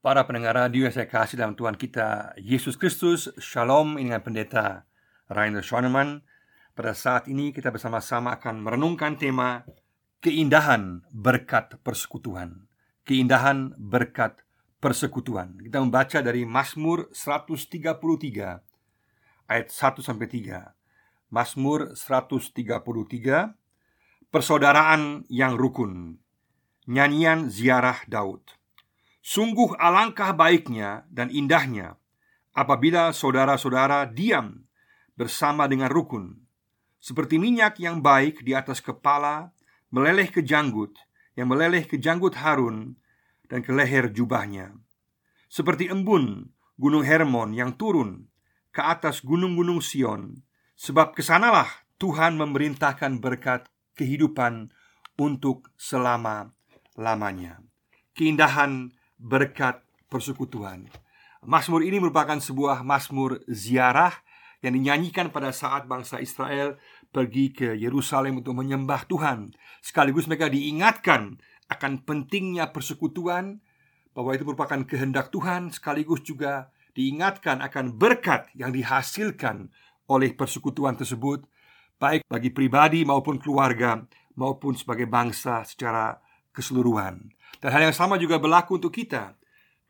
Para pendengar radio yang saya kasih dalam Tuhan kita Yesus Kristus Shalom ini dengan pendeta Rainer Schoenemann. Pada saat ini kita bersama-sama akan merenungkan tema Keindahan berkat persekutuan. Keindahan berkat persekutuan. Kita membaca dari Mazmur 133 Ayat 1 sampai 3 Mazmur 133 Persaudaraan yang rukun. Nyanyian ziarah Daud Sungguh alangkah baiknya dan indahnya apabila saudara-saudara diam bersama dengan rukun, seperti minyak yang baik di atas kepala meleleh ke janggut, yang meleleh ke janggut Harun dan ke leher jubahnya, seperti embun gunung Hermon yang turun ke atas gunung-gunung Sion, sebab ke sanalah Tuhan memerintahkan berkat kehidupan untuk selama-lamanya. Keindahan berkat persekutuan. Mazmur ini merupakan sebuah mazmur ziarah yang dinyanyikan pada saat bangsa Israel pergi ke Yerusalem untuk menyembah Tuhan. Sekaligus mereka diingatkan akan pentingnya persekutuan, bahwa itu merupakan kehendak Tuhan, sekaligus juga diingatkan akan berkat yang dihasilkan oleh persekutuan tersebut, baik bagi pribadi maupun keluarga, maupun sebagai bangsa secara keseluruhan. Dan hal yang sama juga berlaku untuk kita.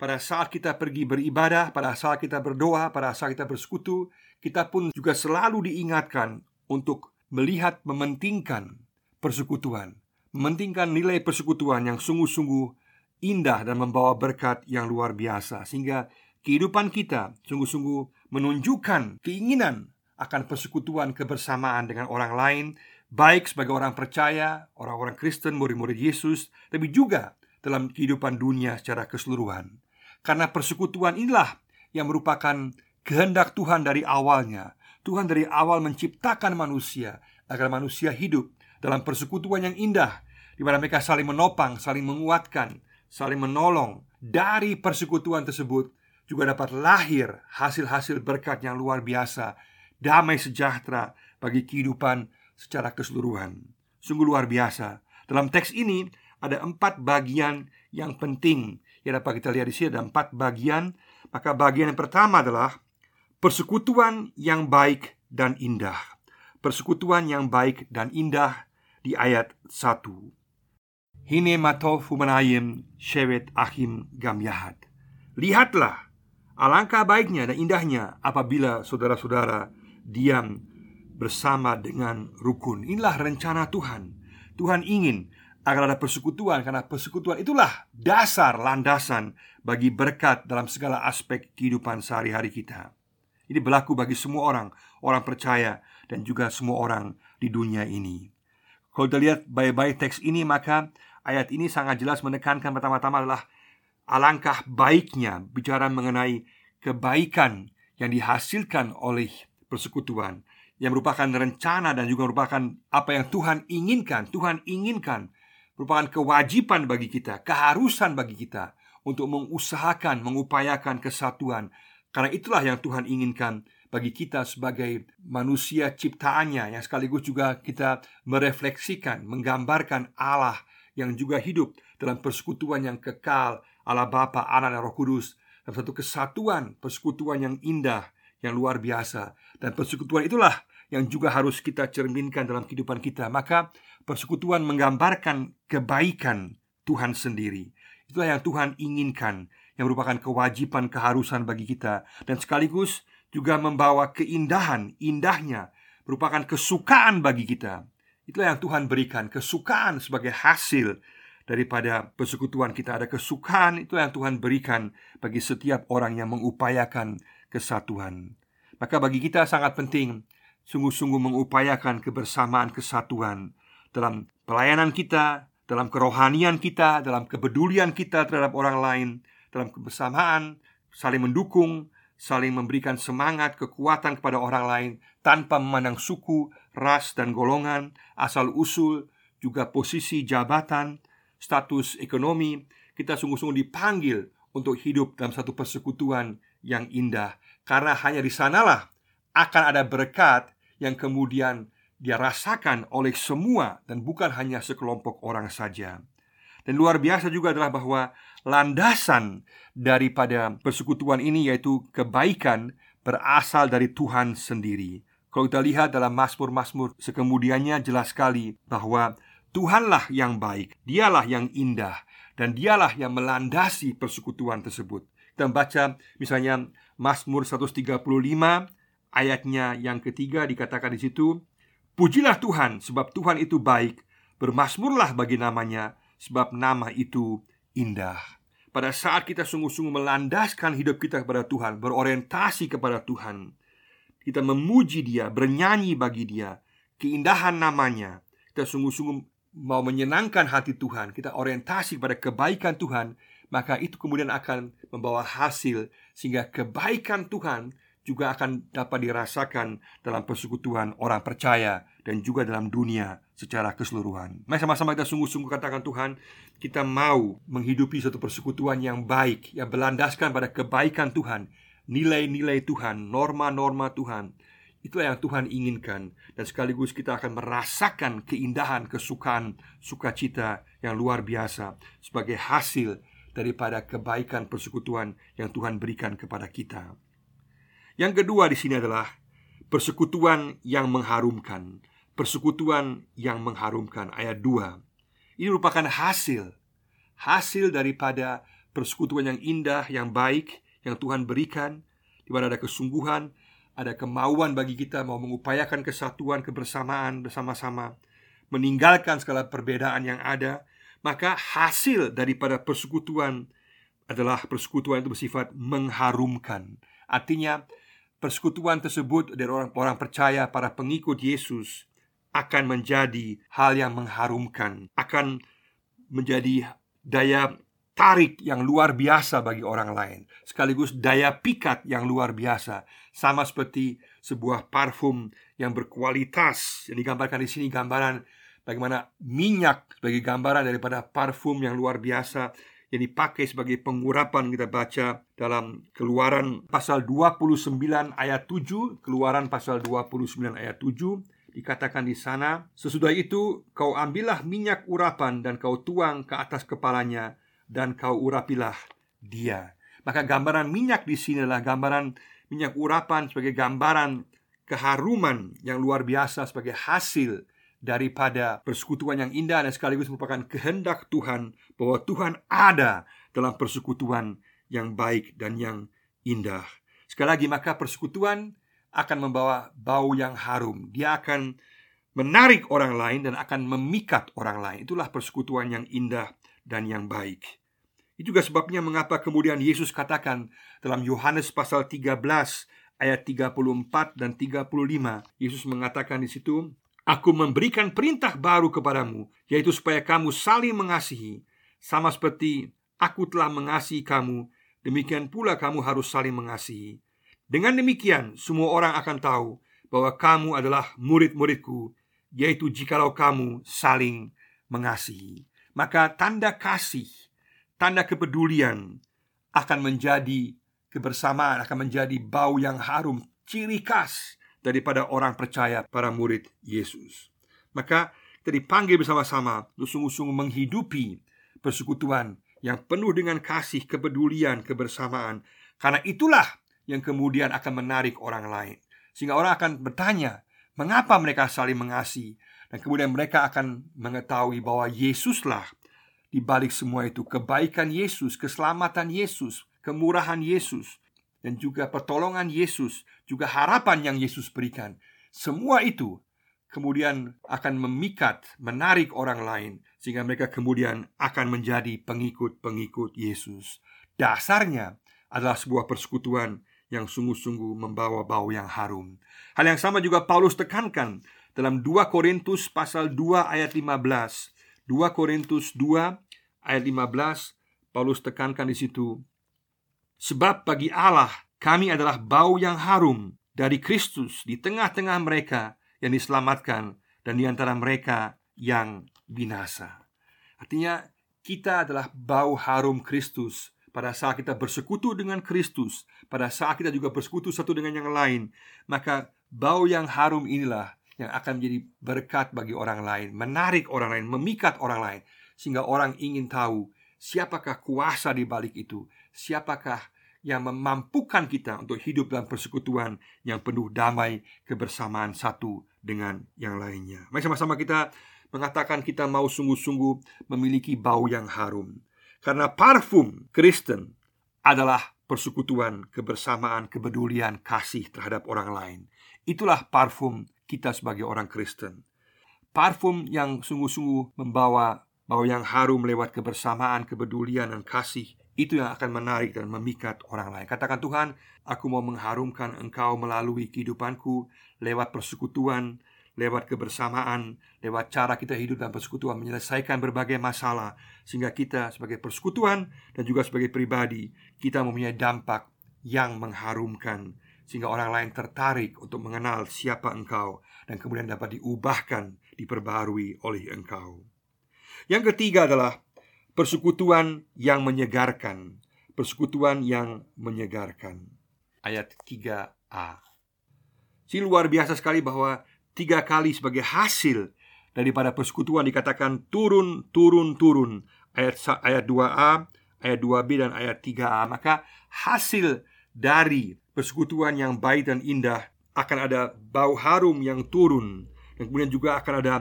Pada saat kita pergi beribadah, pada saat kita berdoa, pada saat kita bersekutu, kita pun juga selalu diingatkan untuk melihat mementingkan persekutuan, mementingkan nilai persekutuan yang sungguh-sungguh indah dan membawa berkat yang luar biasa, sehingga kehidupan kita sungguh-sungguh menunjukkan keinginan akan persekutuan kebersamaan dengan orang lain, baik sebagai orang percaya, orang-orang Kristen, murid-murid Yesus, tapi juga dalam kehidupan dunia secara keseluruhan. Karena persekutuan inilah yang merupakan kehendak Tuhan dari awalnya. Tuhan dari awal menciptakan manusia agar manusia hidup dalam persekutuan yang indah di mana mereka saling menopang, saling menguatkan, saling menolong. Dari persekutuan tersebut juga dapat lahir hasil-hasil berkat yang luar biasa, damai sejahtera bagi kehidupan secara keseluruhan. Sungguh luar biasa. Dalam teks ini ada empat bagian yang penting yang dapat kita lihat di sini ada empat bagian. Maka bagian yang pertama adalah persekutuan yang baik dan indah. Persekutuan yang baik dan indah di ayat 1. Hine matov humanayim shewet achim gam yahat. Lihatlah alangkah baiknya dan indahnya apabila saudara-saudara diam bersama dengan rukun. Inilah rencana Tuhan. Tuhan ingin agar ada persekutuan karena persekutuan itulah dasar landasan bagi berkat dalam segala aspek kehidupan sehari-hari kita. Ini berlaku bagi semua orang, orang percaya dan juga semua orang di dunia ini. Kalau kita lihat baik-baik teks ini maka ayat ini sangat jelas menekankan pertama-tama adalah alangkah baiknya bicara mengenai kebaikan yang dihasilkan oleh persekutuan yang merupakan rencana dan juga merupakan apa yang Tuhan inginkan. Tuhan inginkan merupakan kewajiban bagi kita, keharusan bagi kita untuk mengusahakan, mengupayakan kesatuan. Karena itulah yang Tuhan inginkan bagi kita sebagai manusia ciptaannya yang sekaligus juga kita merefleksikan, menggambarkan Allah yang juga hidup dalam persekutuan yang kekal Allah Bapa, Anak dan Roh Kudus dalam satu kesatuan, persekutuan yang indah, yang luar biasa. Dan persekutuan itulah yang juga harus kita cerminkan dalam kehidupan kita. Maka persekutuan menggambarkan kebaikan Tuhan sendiri. Itulah yang Tuhan inginkan, yang merupakan kewajiban keharusan bagi kita dan sekaligus juga membawa keindahan, indahnya merupakan kesukaan bagi kita. Itulah yang Tuhan berikan, kesukaan sebagai hasil daripada persekutuan kita ada kesukaan itu yang Tuhan berikan bagi setiap orang yang mengupayakan kesatuan. Maka bagi kita sangat penting sungguh-sungguh mengupayakan kebersamaan kesatuan dalam pelayanan kita, dalam kerohanian kita, dalam kepedulian kita terhadap orang lain, dalam kebersamaan, saling mendukung, saling memberikan semangat, kekuatan kepada orang lain tanpa memandang suku, ras, dan golongan, asal-usul, juga posisi jabatan, status ekonomi. Kita sungguh-sungguh dipanggil untuk hidup dalam satu persekutuan yang indah, karena hanya di sanalah akan ada berkat yang kemudian dia rasakan oleh semua dan bukan hanya sekelompok orang saja. Dan luar biasa juga adalah bahwa landasan daripada persekutuan ini yaitu kebaikan berasal dari Tuhan sendiri. Kalau kita lihat dalam Mazmur-Mazmur sekemudiannya jelas sekali bahwa Tuhanlah yang baik, dialah yang indah, dan dialah yang melandasi persekutuan tersebut. Kita baca misalnya Mazmur 135 ayatnya yang ketiga dikatakan di situ, Pujilah Tuhan sebab Tuhan itu baik, bermasmurlah bagi namanya sebab nama itu indah. Pada saat kita sungguh-sungguh melandaskan hidup kita kepada Tuhan, berorientasi kepada Tuhan, kita memuji Dia, bernyanyi bagi Dia, keindahan namanya, kita sungguh-sungguh mau menyenangkan hati Tuhan, kita orientasi pada kebaikan Tuhan, maka itu kemudian akan membawa hasil sehingga kebaikan Tuhan juga akan dapat dirasakan dalam persekutuan orang percaya dan juga dalam dunia secara keseluruhan. Mari sama-sama kita sungguh-sungguh katakan Tuhan, kita mau menghidupi satu persekutuan yang baik, yang berlandaskan pada kebaikan Tuhan, nilai-nilai Tuhan, norma-norma Tuhan. Itulah yang Tuhan inginkan dan sekaligus kita akan merasakan keindahan, kesukaan, sukacita yang luar biasa sebagai hasil daripada kebaikan persekutuan yang Tuhan berikan kepada kita. Yang kedua di sini adalah persekutuan yang mengharumkan. Persekutuan yang mengharumkan ayat 2. Ini merupakan hasil hasil daripada persekutuan yang indah, yang baik yang Tuhan berikan di mana ada kesungguhan, ada kemauan bagi kita mau mengupayakan kesatuan, kebersamaan bersama-sama, meninggalkan segala perbedaan yang ada maka hasil daripada persekutuan adalah persekutuan itu bersifat mengharumkan. Artinya persekutuan tersebut dari orang-orang percaya para pengikut Yesus akan menjadi hal yang mengharumkan, akan menjadi daya tarik yang luar biasa bagi orang lain, sekaligus daya pikat yang luar biasa, sama seperti sebuah parfum yang berkualitas yang digambarkan di sini gambaran bagaimana minyak sebagai gambaran daripada parfum yang luar biasa yang dipakai sebagai pengurapan kita baca dalam Keluaran pasal 29 ayat 7, Keluaran pasal 29 ayat 7 dikatakan di sana, sesudah itu kau ambillah minyak urapan dan kau tuang ke atas kepalanya dan kau urapilah dia. Maka gambaran minyak di sini adalah gambaran minyak urapan sebagai gambaran keharuman yang luar biasa sebagai hasil daripada persekutuan yang indah dan sekaligus merupakan kehendak Tuhan bahwa Tuhan ada dalam persekutuan yang baik dan yang indah. Sekali lagi maka persekutuan akan membawa bau yang harum. Dia akan menarik orang lain dan akan memikat orang lain. Itulah persekutuan yang indah dan yang baik. Itu juga sebabnya mengapa kemudian Yesus katakan dalam Yohanes pasal 13 ayat 34 dan 35 Yesus mengatakan di situ Aku memberikan perintah baru kepadamu, yaitu supaya kamu saling mengasihi, sama seperti aku telah mengasihi kamu, demikian pula kamu harus saling mengasihi. Dengan demikian, semua orang akan tahu bahwa kamu adalah murid-muridku, yaitu jikalau kamu saling mengasihi. Maka tanda kasih, tanda kepedulian akan menjadi kebersamaan, akan menjadi bau yang harum, ciri khas daripada orang percaya para murid Yesus. Maka kita dipanggil bersama-sama untuk sungguh-sungguh menghidupi persekutuan yang penuh dengan kasih, kepedulian, kebersamaan. Karena itulah yang kemudian akan menarik orang lain. Sehingga orang akan bertanya, mengapa mereka saling mengasihi? Dan kemudian mereka akan mengetahui bahwa Yesuslah di balik semua itu kebaikan Yesus, keselamatan Yesus, kemurahan Yesus dan juga pertolongan Yesus, juga harapan yang Yesus berikan. Semua itu kemudian akan memikat, menarik orang lain sehingga mereka kemudian akan menjadi pengikut-pengikut Yesus. Dasarnya adalah sebuah persekutuan yang sungguh-sungguh membawa bau yang harum. Hal yang sama juga Paulus tekankan dalam 2 Korintus pasal 2 ayat 15. 2 Korintus 2 ayat 15 Paulus tekankan di situ Sebab bagi Allah kami adalah bau yang harum dari Kristus di tengah-tengah mereka yang diselamatkan dan di antara mereka yang binasa. Artinya kita adalah bau harum Kristus pada saat kita bersekutu dengan Kristus, pada saat kita juga bersekutu satu dengan yang lain, maka bau yang harum inilah yang akan menjadi berkat bagi orang lain, menarik orang lain, memikat orang lain, sehingga orang ingin tahu siapakah kuasa di balik itu? Siapakah yang memampukan kita untuk hidup dalam persekutuan yang penuh damai, kebersamaan satu dengan yang lainnya. Mari sama-sama kita mengatakan kita mau sungguh-sungguh memiliki bau yang harum. Karena parfum Kristen adalah persekutuan, kebersamaan, kepedulian, kasih terhadap orang lain. Itulah parfum kita sebagai orang Kristen. Parfum yang sungguh-sungguh membawa bau yang harum lewat kebersamaan, kepedulian, dan kasih itu yang akan menarik dan memikat orang lain. Katakan Tuhan, aku mau mengharumkan Engkau melalui kehidupanku lewat persekutuan, lewat kebersamaan, lewat cara kita hidup dan persekutuan menyelesaikan berbagai masalah sehingga kita sebagai persekutuan dan juga sebagai pribadi kita mempunyai dampak yang mengharumkan sehingga orang lain tertarik untuk mengenal siapa engkau dan kemudian dapat diubahkan, diperbarui oleh engkau. Yang ketiga adalah persekutuan yang menyegarkan. Persekutuan yang menyegarkan. Ayat 3a. Si luar biasa sekali bahwa tiga kali sebagai hasil daripada persekutuan dikatakan turun, turun, turun. Ayat ayat 2a, ayat 2b dan ayat 3a. Maka hasil dari persekutuan yang baik dan indah akan ada bau harum yang turun dan kemudian juga akan ada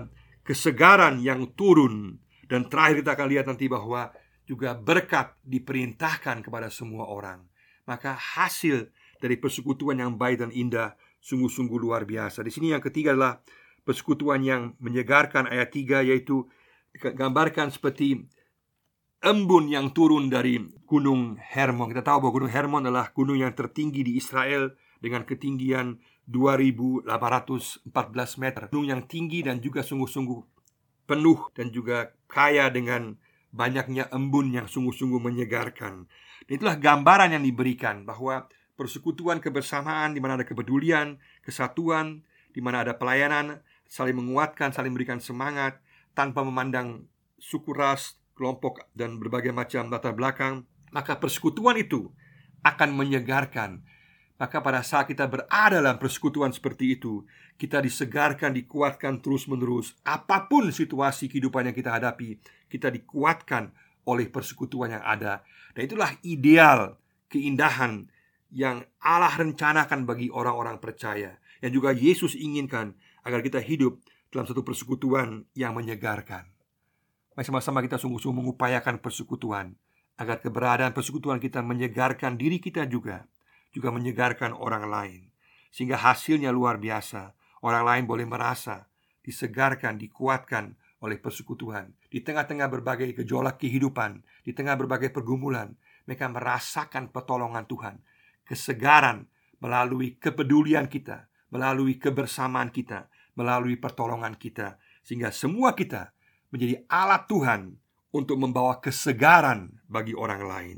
kesegaran yang turun dan terakhir kita akan lihat nanti bahwa juga berkat diperintahkan kepada semua orang. Maka hasil dari persekutuan yang baik dan indah sungguh-sungguh luar biasa. Di sini yang ketiga adalah persekutuan yang menyegarkan ayat 3 yaitu digambarkan seperti embun yang turun dari Gunung Hermon. Kita tahu bahwa Gunung Hermon adalah gunung yang tertinggi di Israel dengan ketinggian 2814 meter. Gunung yang tinggi dan juga sungguh-sungguh penuh dan juga kaya dengan banyaknya embun yang sungguh-sungguh menyegarkan. Dan itulah gambaran yang diberikan bahwa persekutuan kebersamaan di mana ada kepedulian, kesatuan, di mana ada pelayanan, saling menguatkan, saling memberikan semangat tanpa memandang suku ras, kelompok dan berbagai macam latar belakang, maka persekutuan itu akan menyegarkan maka pada saat kita berada dalam persekutuan seperti itu Kita disegarkan, dikuatkan terus-menerus. Apa pun situasi kehidupan yang kita hadapi Kita dikuatkan oleh persekutuan yang ada. Dan itulah ideal, keindahan Yang Allah rencanakan bagi orang-orang percaya. Yang juga Yesus inginkan Agar kita hidup dalam satu persekutuan yang menyegarkan. Mari sama-sama kita sungguh-sungguh mengupayakan persekutuan Agar keberadaan persekutuan kita menyegarkan diri kita juga juga menyegarkan orang lain Sehingga hasilnya luar biasa. Orang lain boleh merasa Disegarkan, dikuatkan oleh persekutuan. Di tengah-tengah berbagai gejolak kehidupan Di tengah berbagai pergumulan Mereka merasakan pertolongan Tuhan. Kesegaran melalui kepedulian kita Melalui kebersamaan kita Melalui pertolongan kita. Sehingga semua kita menjadi alat Tuhan Untuk membawa kesegaran bagi orang lain.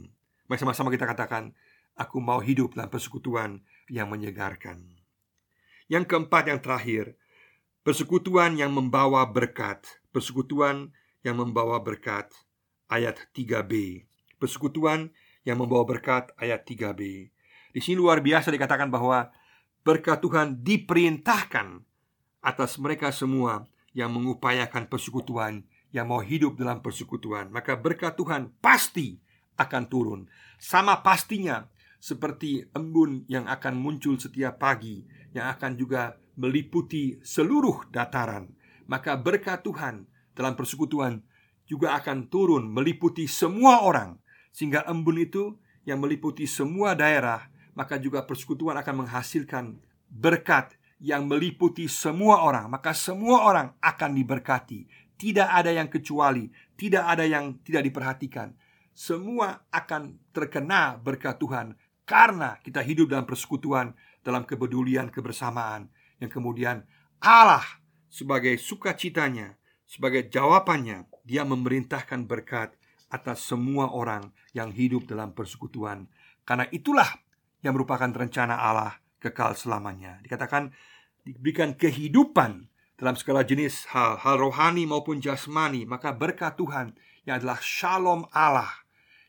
Mari sama-sama kita katakan Aku mau hidup dalam persekutuan yang menyegarkan. Yang keempat, yang terakhir, persekutuan yang membawa berkat. Persekutuan yang membawa berkat. Ayat 3b. Persekutuan yang membawa berkat ayat 3b. Di sini luar biasa dikatakan bahwa berkat Tuhan diperintahkan atas mereka semua yang mengupayakan persekutuan, yang mau hidup dalam persekutuan. Maka berkat Tuhan pasti akan turun. Sama pastinya seperti embun yang akan muncul setiap pagi, yang akan juga meliputi seluruh dataran, maka berkat Tuhan dalam persekutuan juga akan turun meliputi semua orang, sehingga embun itu yang meliputi semua daerah, maka juga persekutuan akan menghasilkan berkat yang meliputi semua orang, maka semua orang akan diberkati. Tidak ada yang kecuali, tidak ada yang tidak diperhatikan. Semua akan terkena berkat Tuhan karena kita hidup dalam persekutuan Dalam kepedulian kebersamaan. Yang kemudian Allah sebagai sukacitanya Sebagai jawabannya Dia memerintahkan berkat Atas semua orang yang hidup dalam persekutuan. Karena itulah yang merupakan rencana Allah kekal selamanya. Dikatakan diberikan kehidupan dalam segala jenis hal, hal rohani maupun jasmani, maka berkat Tuhan yang adalah shalom Allah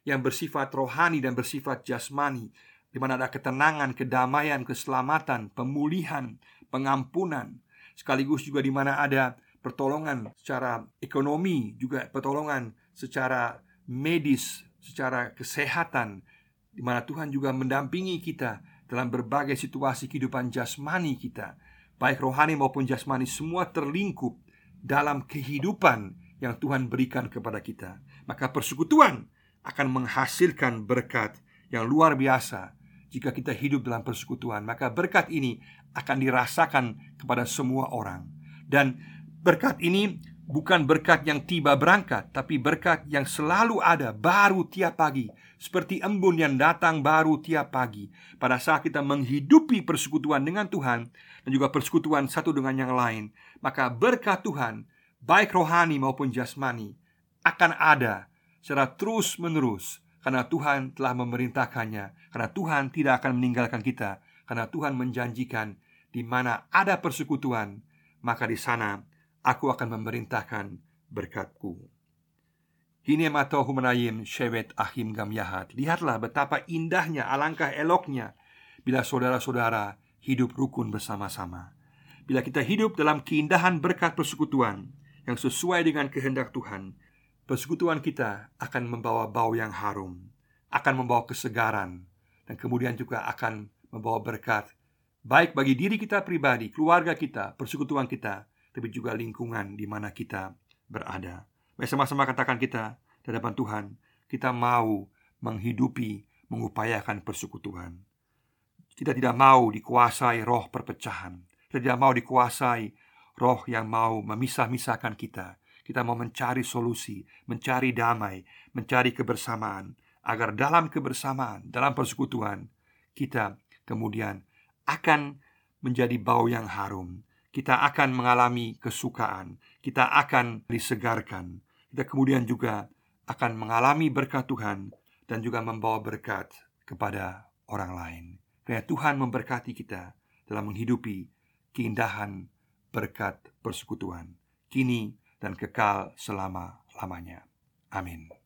yang bersifat rohani dan bersifat jasmani di mana ada ketenangan, kedamaian, keselamatan, pemulihan, pengampunan, sekaligus juga di mana ada pertolongan secara ekonomi, juga pertolongan secara medis, secara kesehatan, di mana Tuhan juga mendampingi kita dalam berbagai situasi kehidupan jasmani kita, baik rohani maupun jasmani, semua terlingkup dalam kehidupan yang Tuhan berikan kepada kita. Maka persekutuan akan menghasilkan berkat yang luar biasa jika kita hidup dalam persekutuan. Maka berkat ini akan dirasakan kepada semua orang, dan berkat ini bukan berkat yang tiba berangkat, tapi berkat yang selalu ada, baru tiap pagi, seperti embun yang datang baru tiap pagi. Pada saat kita menghidupi persekutuan dengan Tuhan dan juga persekutuan satu dengan yang lain, maka berkat Tuhan, baik rohani maupun jasmani, akan ada secara terus-menerus karena Tuhan telah memerintahkannya, karena Tuhan tidak akan meninggalkan kita, karena Tuhan menjanjikan di mana ada persekutuan, maka di sana aku akan memerintahkan berkatku. Hine mato humanayim shewet ahim gam yahat. Lihatlah betapa indahnya, alangkah eloknya bila saudara-saudara hidup rukun bersama-sama. Bila kita hidup dalam keindahan berkat persekutuan yang sesuai dengan kehendak Tuhan, persekutuan kita akan membawa bau yang harum, akan membawa kesegaran, dan kemudian juga akan membawa berkat baik bagi diri kita pribadi, keluarga kita, persekutuan kita, tapi juga lingkungan di mana kita berada. Mari sama-sama katakan kita di hadapan Tuhan, kita mau menghidupi, mengupayakan persekutuan. Kita tidak mau dikuasai roh perpecahan. Kita tidak mau dikuasai roh yang mau memisah-misahkan kita. Kita mau mencari solusi, mencari damai, mencari kebersamaan, agar dalam kebersamaan, dalam persekutuan, kita kemudian akan menjadi bau yang harum, kita akan mengalami kesukaan, kita akan disegarkan, kita kemudian juga akan mengalami berkat Tuhan dan juga membawa berkat kepada orang lain. Karena Tuhan memberkati kita dalam menghidupi keindahan berkat persekutuan. Kini dan kekal selama-lamanya. Amin.